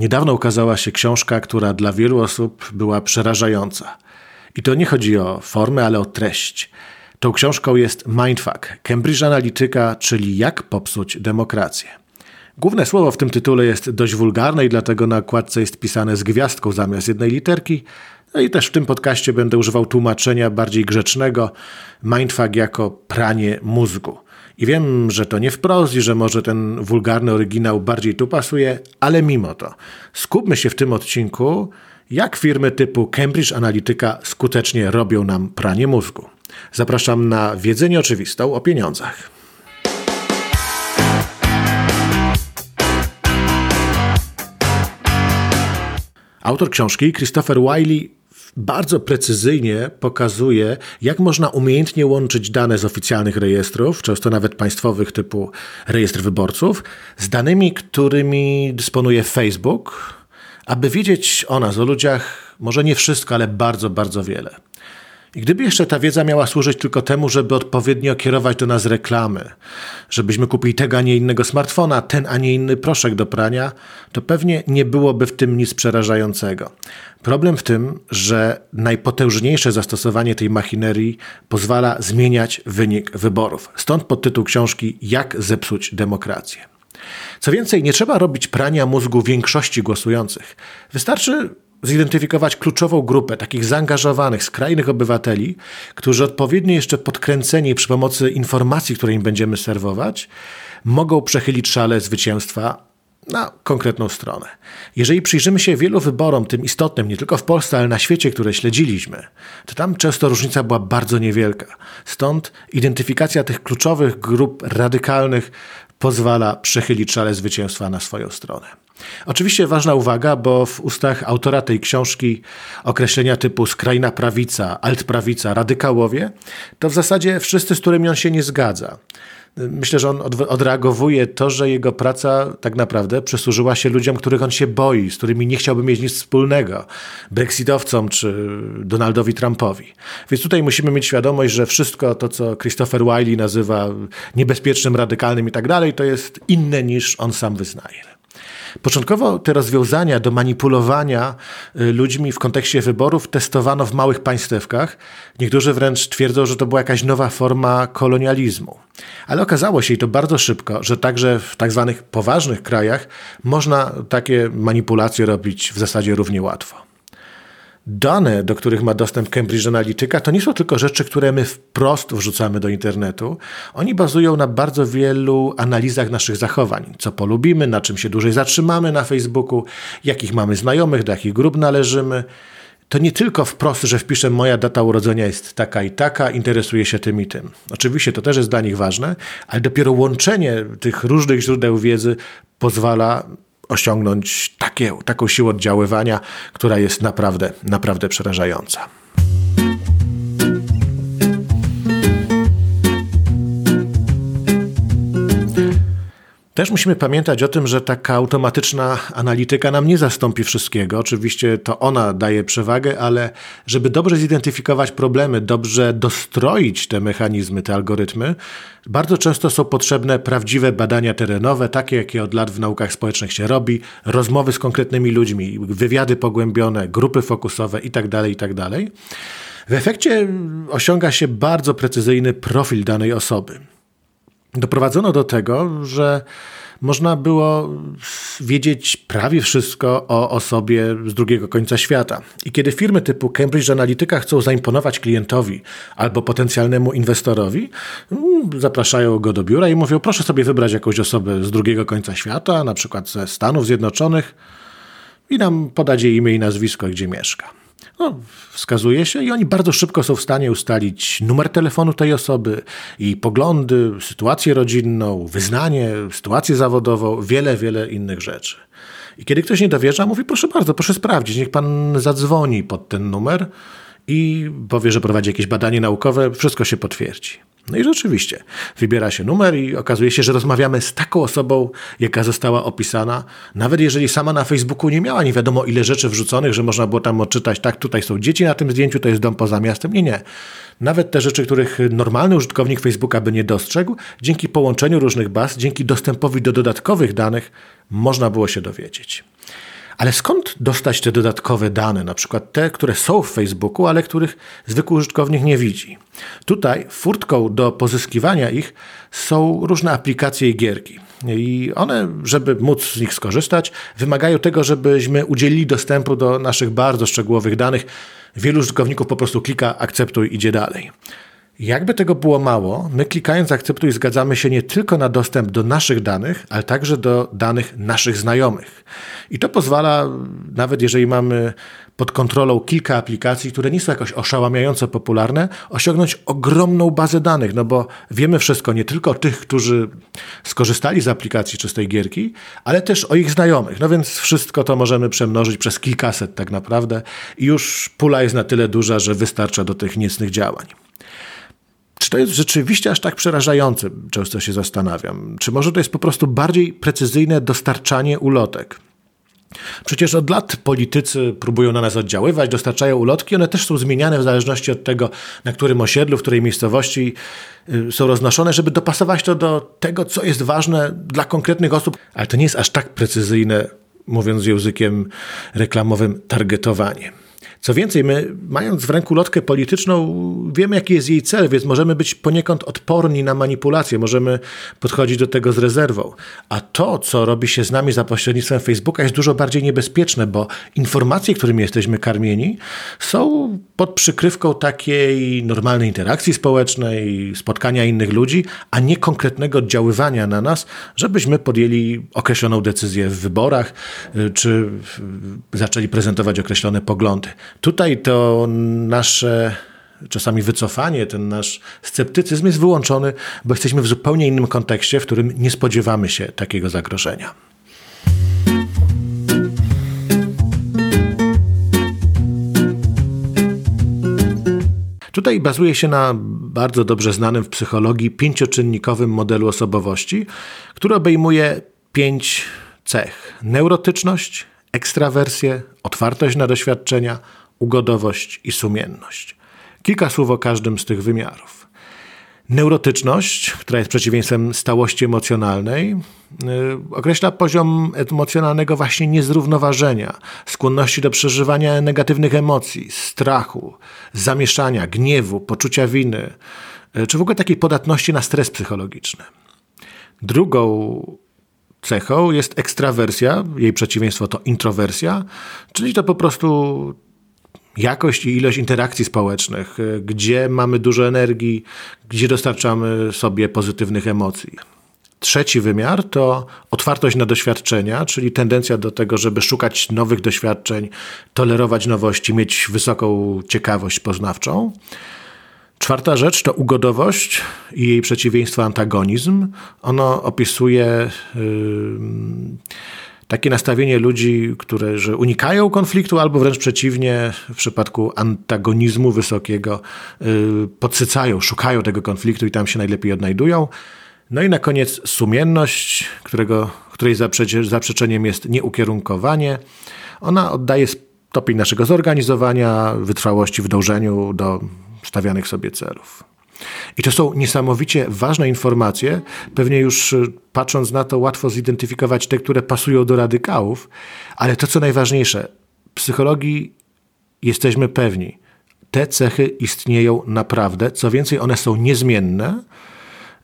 Niedawno ukazała się książka, która dla wielu osób była przerażająca. I to nie chodzi o formę, ale o treść. Tą książką jest Mindfuck, Cambridge Analytica, czyli jak popsuć demokrację. Główne słowo w tym tytule jest dość wulgarne i dlatego na okładce jest pisane z gwiazdką zamiast jednej literki. No i też w tym podcaście będę używał tłumaczenia bardziej grzecznego, mindfuck jako pranie mózgu. I wiem, że to nie wprost i że może ten wulgarny oryginał bardziej tu pasuje, ale mimo to skupmy się w tym odcinku, jak firmy typu Cambridge Analytica skutecznie robią nam pranie mózgu. Zapraszam na wiedzę nieoczywistą o pieniądzach. Autor książki, Christopher Wiley, bardzo precyzyjnie pokazuje, jak można umiejętnie łączyć dane z oficjalnych rejestrów, często nawet państwowych typu rejestr wyborców, z danymi, którymi dysponuje Facebook, aby wiedzieć o nas, o ludziach, może nie wszystko, ale bardzo, bardzo wiele. I gdyby jeszcze ta wiedza miała służyć tylko temu, żeby odpowiednio kierować do nas reklamy, żebyśmy kupili tego, a nie innego smartfona, ten, a nie inny proszek do prania, to pewnie nie byłoby w tym nic przerażającego. Problem w tym, że najpotężniejsze zastosowanie tej machinerii pozwala zmieniać wynik wyborów. Stąd podtytuł książki Jak zepsuć demokrację. Co więcej, nie trzeba robić prania mózgu większości głosujących. Wystarczy zidentyfikować kluczową grupę takich zaangażowanych, skrajnych obywateli, którzy odpowiednio jeszcze podkręceni przy pomocy informacji, które im będziemy serwować, mogą przechylić szale zwycięstwa na konkretną stronę. Jeżeli przyjrzymy się wielu wyborom, tym istotnym nie tylko w Polsce, ale na świecie, które śledziliśmy, to tam często różnica była bardzo niewielka. Stąd identyfikacja tych kluczowych grup radykalnych pozwala przechylić szale zwycięstwa na swoją stronę. Oczywiście ważna uwaga, bo w ustach autora tej książki określenia typu skrajna prawica, altprawica, radykałowie, to w zasadzie wszyscy, z którymi on się nie zgadza. Myślę, że on odreagowuje to, że jego praca tak naprawdę przysłużyła się ludziom, których on się boi, z którymi nie chciałby mieć nic wspólnego, brexitowcom czy Donaldowi Trumpowi. Więc tutaj musimy mieć świadomość, że wszystko to, co Christopher Wiley nazywa niebezpiecznym, radykalnym i tak dalej, to jest inne niż on sam wyznaje. Początkowo te rozwiązania do manipulowania y, ludźmi w kontekście wyborów testowano w małych państewkach. Niektórzy wręcz twierdzą, że to była jakaś nowa forma kolonializmu. Ale okazało się i to bardzo szybko, że także w tak zwanych poważnych krajach można takie manipulacje robić w zasadzie równie łatwo dane, do których ma dostęp Cambridge Analytica, to nie są tylko rzeczy, które my wprost wrzucamy do internetu. Oni bazują na bardzo wielu analizach naszych zachowań. Co polubimy, na czym się dłużej zatrzymamy na Facebooku, jakich mamy znajomych, do jakich grup należymy. To nie tylko wprost, że wpiszę moja data urodzenia jest taka i taka, interesuje się tym i tym. Oczywiście to też jest dla nich ważne, ale dopiero łączenie tych różnych źródeł wiedzy pozwala osiągnąć takie, taką siłę oddziaływania, która jest naprawdę, naprawdę przerażająca. Też musimy pamiętać o tym, że taka automatyczna analityka nam nie zastąpi wszystkiego. Oczywiście to ona daje przewagę, ale żeby dobrze zidentyfikować problemy, dobrze dostroić te mechanizmy, te algorytmy, bardzo często są potrzebne prawdziwe badania terenowe, takie jakie od lat w naukach społecznych się robi, rozmowy z konkretnymi ludźmi, wywiady pogłębione, grupy fokusowe itd. Tak itd. Tak w efekcie osiąga się bardzo precyzyjny profil danej osoby doprowadzono do tego, że można było wiedzieć prawie wszystko o osobie z drugiego końca świata. I kiedy firmy typu Cambridge Analytica chcą zaimponować klientowi albo potencjalnemu inwestorowi, mm, zapraszają go do biura i mówią: Proszę sobie wybrać jakąś osobę z drugiego końca świata, na przykład ze Stanów Zjednoczonych, i nam podać jej imię i nazwisko, gdzie mieszka no, wskazuje się i oni bardzo szybko są w stanie ustalić numer telefonu tej osoby i poglądy, sytuację rodzinną, wyznanie, sytuację zawodową, wiele, wiele innych rzeczy. I kiedy ktoś nie dowierza, mówi proszę bardzo, proszę sprawdzić, niech pan zadzwoni pod ten numer i powie, że prowadzi jakieś badanie naukowe, wszystko się potwierdzi. No i rzeczywiście, wybiera się numer i okazuje się, że rozmawiamy z taką osobą, jaka została opisana, nawet jeżeli sama na Facebooku nie miała nie wiadomo ile rzeczy wrzuconych, że można było tam odczytać, tak, tutaj są dzieci na tym zdjęciu, to jest dom poza miastem. Nie, nie. Nawet te rzeczy, których normalny użytkownik Facebooka by nie dostrzegł, dzięki połączeniu różnych baz, dzięki dostępowi do dodatkowych danych, można było się dowiedzieć. Ale skąd dostać te dodatkowe dane, na przykład te, które są w Facebooku, ale których zwykły użytkownik nie widzi? Tutaj furtką do pozyskiwania ich są różne aplikacje i gierki. I one, żeby móc z nich skorzystać, wymagają tego, żebyśmy udzielili dostępu do naszych bardzo szczegółowych danych. Wielu użytkowników po prostu klika akceptuj, idzie dalej. Jakby tego było mało, my klikając akceptuj zgadzamy się nie tylko na dostęp do naszych danych, ale także do danych naszych znajomych. I to pozwala, nawet jeżeli mamy pod kontrolą kilka aplikacji, które nie są jakoś oszałamiająco popularne, osiągnąć ogromną bazę danych, no bo wiemy wszystko nie tylko o tych, którzy skorzystali z aplikacji czy z tej gierki, ale też o ich znajomych. No więc wszystko to możemy przemnożyć przez kilkaset tak naprawdę i już pula jest na tyle duża, że wystarcza do tych niecnych działań. Czy to jest rzeczywiście aż tak przerażające? Często się zastanawiam. Czy może to jest po prostu bardziej precyzyjne dostarczanie ulotek? Przecież od lat politycy próbują na nas oddziaływać, dostarczają ulotki, one też są zmieniane w zależności od tego, na którym osiedlu, w której miejscowości y, są roznoszone, żeby dopasować to do tego, co jest ważne dla konkretnych osób. Ale to nie jest aż tak precyzyjne, mówiąc językiem reklamowym, targetowanie. Co więcej, my mając w ręku lotkę polityczną, wiemy jaki jest jej cel, więc możemy być poniekąd odporni na manipulacje, możemy podchodzić do tego z rezerwą. A to, co robi się z nami za pośrednictwem Facebooka, jest dużo bardziej niebezpieczne, bo informacje, którymi jesteśmy karmieni, są pod przykrywką takiej normalnej interakcji społecznej, spotkania innych ludzi, a nie konkretnego oddziaływania na nas, żebyśmy podjęli określoną decyzję w wyborach, y, czy zaczęli prezentować określone poglądy. Tutaj to nasze czasami wycofanie, ten nasz sceptycyzm jest wyłączony, bo jesteśmy w zupełnie innym kontekście, w którym nie spodziewamy się takiego zagrożenia. Tutaj bazuje się na bardzo dobrze znanym w psychologii pięcioczynnikowym modelu osobowości, który obejmuje pięć cech: neurotyczność, ekstrawersję, otwartość na doświadczenia, ugodowość i sumienność. Kilka słów o każdym z tych wymiarów. Neurotyczność, która jest przeciwieństwem stałości emocjonalnej, yy, określa poziom emocjonalnego właśnie niezrównoważenia, skłonności do przeżywania negatywnych emocji, strachu, zamieszania, gniewu, poczucia winy, yy, czy w ogóle takiej podatności na stres psychologiczny. Drugą cechą jest ekstrawersja, jej przeciwieństwo to introwersja, czyli to po prostu jakość i ilość interakcji społecznych, gdzie mamy dużo energii, gdzie dostarczamy sobie pozytywnych emocji. Trzeci wymiar to otwartość na doświadczenia, czyli tendencja do tego, żeby szukać nowych doświadczeń, tolerować nowości, mieć wysoką ciekawość poznawczą. Czwarta rzecz to ugodowość i jej przeciwieństwo antagonizm. Ono opisuje yy, takie nastawienie ludzi, którzy unikają konfliktu, albo wręcz przeciwnie, w przypadku antagonizmu wysokiego, yy, podsycają, szukają tego konfliktu i tam się najlepiej odnajdują. No i na koniec sumienność, którego, której zaprzeczeniem jest nieukierunkowanie. Ona oddaje stopień naszego zorganizowania, wytrwałości w dążeniu do stawianych sobie celów. I to są niesamowicie ważne informacje. Pewnie już y, patrząc na to, łatwo zidentyfikować te, które pasują do radykałów, ale to, co najważniejsze, psychologii jesteśmy pewni, te cechy istnieją naprawdę. Co więcej, one są niezmienne,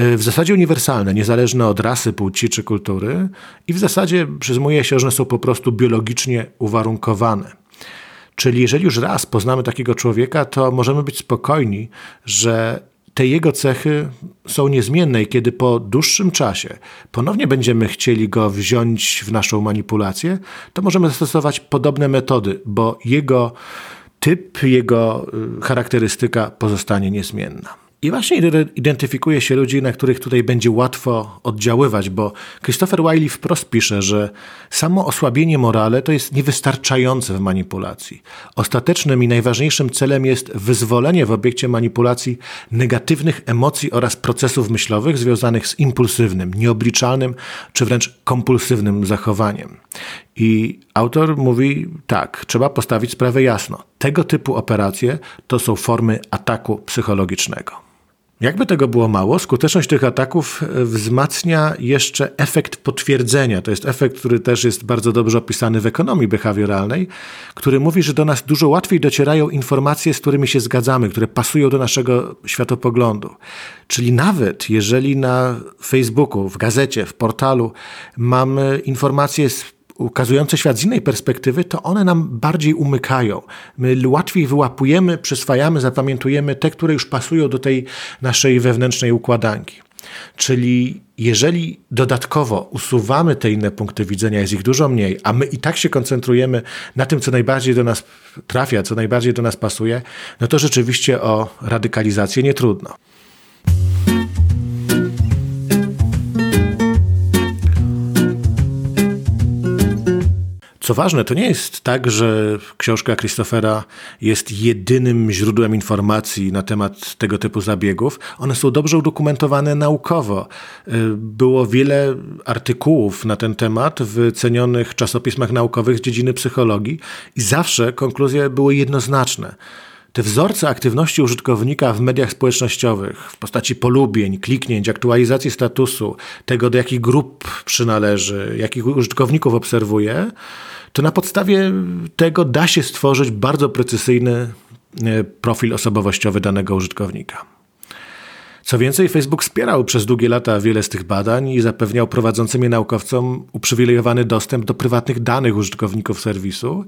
y, w zasadzie uniwersalne, niezależne od rasy, płci czy kultury, i w zasadzie przyjmuje się, że one są po prostu biologicznie uwarunkowane. Czyli jeżeli już raz poznamy takiego człowieka, to możemy być spokojni, że te jego cechy są niezmienne i kiedy po dłuższym czasie ponownie będziemy chcieli go wziąć w naszą manipulację, to możemy zastosować podobne metody, bo jego typ, jego y, charakterystyka pozostanie niezmienna. I właśnie identyfikuje się ludzi, na których tutaj będzie łatwo oddziaływać, bo Christopher Wiley wprost pisze, że samo osłabienie morale to jest niewystarczające w manipulacji. Ostatecznym i najważniejszym celem jest wyzwolenie w obiekcie manipulacji negatywnych emocji oraz procesów myślowych związanych z impulsywnym, nieobliczalnym czy wręcz kompulsywnym zachowaniem. I autor mówi tak, trzeba postawić sprawę jasno. Tego typu operacje to są formy ataku psychologicznego. Jakby tego było mało, skuteczność tych ataków e, wzmacnia jeszcze efekt potwierdzenia. To jest efekt, który też jest bardzo dobrze opisany w ekonomii behawioralnej, który mówi, że do nas dużo łatwiej docierają informacje, z którymi się zgadzamy, które pasują do naszego światopoglądu. Czyli nawet jeżeli na Facebooku, w gazecie, w portalu mamy informacje z ukazujące świat z innej perspektywy, to one nam bardziej umykają. My łatwiej wyłapujemy, przyswajamy, zapamiętujemy te, które już pasują do tej naszej wewnętrznej układanki. Czyli jeżeli dodatkowo usuwamy te inne punkty widzenia, jest ich dużo mniej, a my i tak się koncentrujemy na tym, co najbardziej do nas trafia, co najbardziej do nas pasuje, no to rzeczywiście o radykalizację nie trudno. Co ważne, to nie jest tak, że książka Christophera jest jedynym źródłem informacji na temat tego typu zabiegów. One są dobrze udokumentowane naukowo. Y, było wiele artykułów na ten temat w cenionych czasopismach naukowych z dziedziny psychologii i zawsze konkluzje były jednoznaczne. Te wzorce aktywności użytkownika w mediach społecznościowych w postaci polubień, kliknięć, aktualizacji statusu, tego do jakich grup przynależy, jakich użytkowników obserwuje, to na podstawie tego da się stworzyć bardzo precyzyjny e, profil osobowościowy danego użytkownika. Co więcej, Facebook wspierał przez długie lata wiele z tych badań i zapewniał prowadzącym je naukowcom uprzywilejowany dostęp do prywatnych danych użytkowników serwisu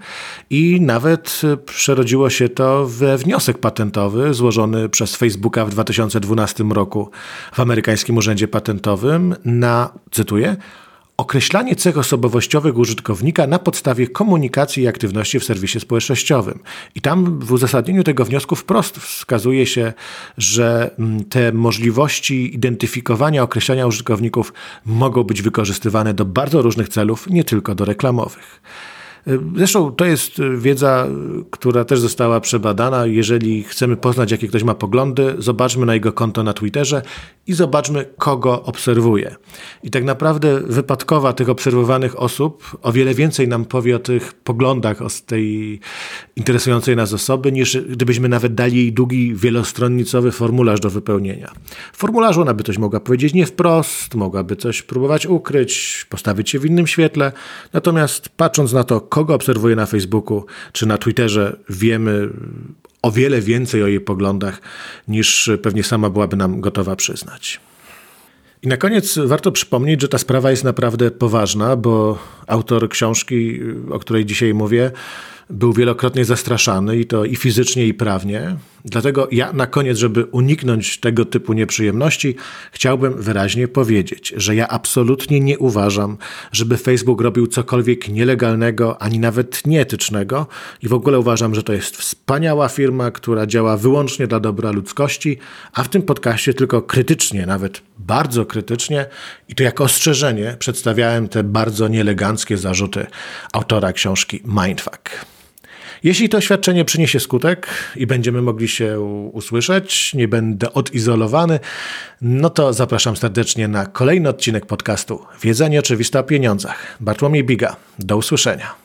i nawet przerodziło się to we wniosek patentowy złożony przez Facebooka w 2012 roku w amerykańskim urzędzie patentowym na, cytuję, określanie cech osobowościowych użytkownika na podstawie komunikacji i aktywności w serwisie społecznościowym. I tam w uzasadnieniu tego wniosku wprost wskazuje się, że mm, te możliwości identyfikowania, określania użytkowników mogą być wykorzystywane do bardzo różnych celów, nie tylko do reklamowych. Zresztą to jest wiedza, która też została przebadana. Jeżeli chcemy poznać, jakie ktoś ma poglądy, zobaczmy na jego konto na Twitterze i zobaczmy, kogo obserwuje. I tak naprawdę wypadkowa tych obserwowanych osób o wiele więcej nam powie o tych poglądach, o tej interesującej nas osoby, niż gdybyśmy nawet dali jej długi, wielostronnicowy formularz do wypełnienia. W formularzu ona by coś mogła powiedzieć nie wprost, mogłaby coś próbować ukryć, postawić się w innym świetle. Natomiast patrząc na to, kogo obserwuje na Facebooku czy na Twitterze, wiemy o wiele więcej o jej poglądach, niż pewnie sama byłaby nam gotowa przyznać. I na koniec warto przypomnieć, że ta sprawa jest naprawdę poważna, bo autor książki, o której dzisiaj mówię, był wielokrotnie zastraszany i to i fizycznie, i prawnie. Dlatego ja na koniec, żeby uniknąć tego typu nieprzyjemności, chciałbym wyraźnie powiedzieć, że ja absolutnie nie uważam, żeby Facebook robił cokolwiek nielegalnego, ani nawet nieetycznego i w ogóle uważam, że to jest wspaniała firma, która działa wyłącznie dla dobra ludzkości, a w tym podcaście tylko krytycznie, nawet bardzo krytycznie i to jako ostrzeżenie przedstawiałem te bardzo nieeleganckie zarzuty autora książki Mindfuck. Jeśli to oświadczenie przyniesie skutek i będziemy mogli się usłyszeć, nie będę odizolowany, no to zapraszam serdecznie na kolejny odcinek podcastu Wiedza nieoczywista o pieniądzach. Bartłomiej Biga. Do usłyszenia.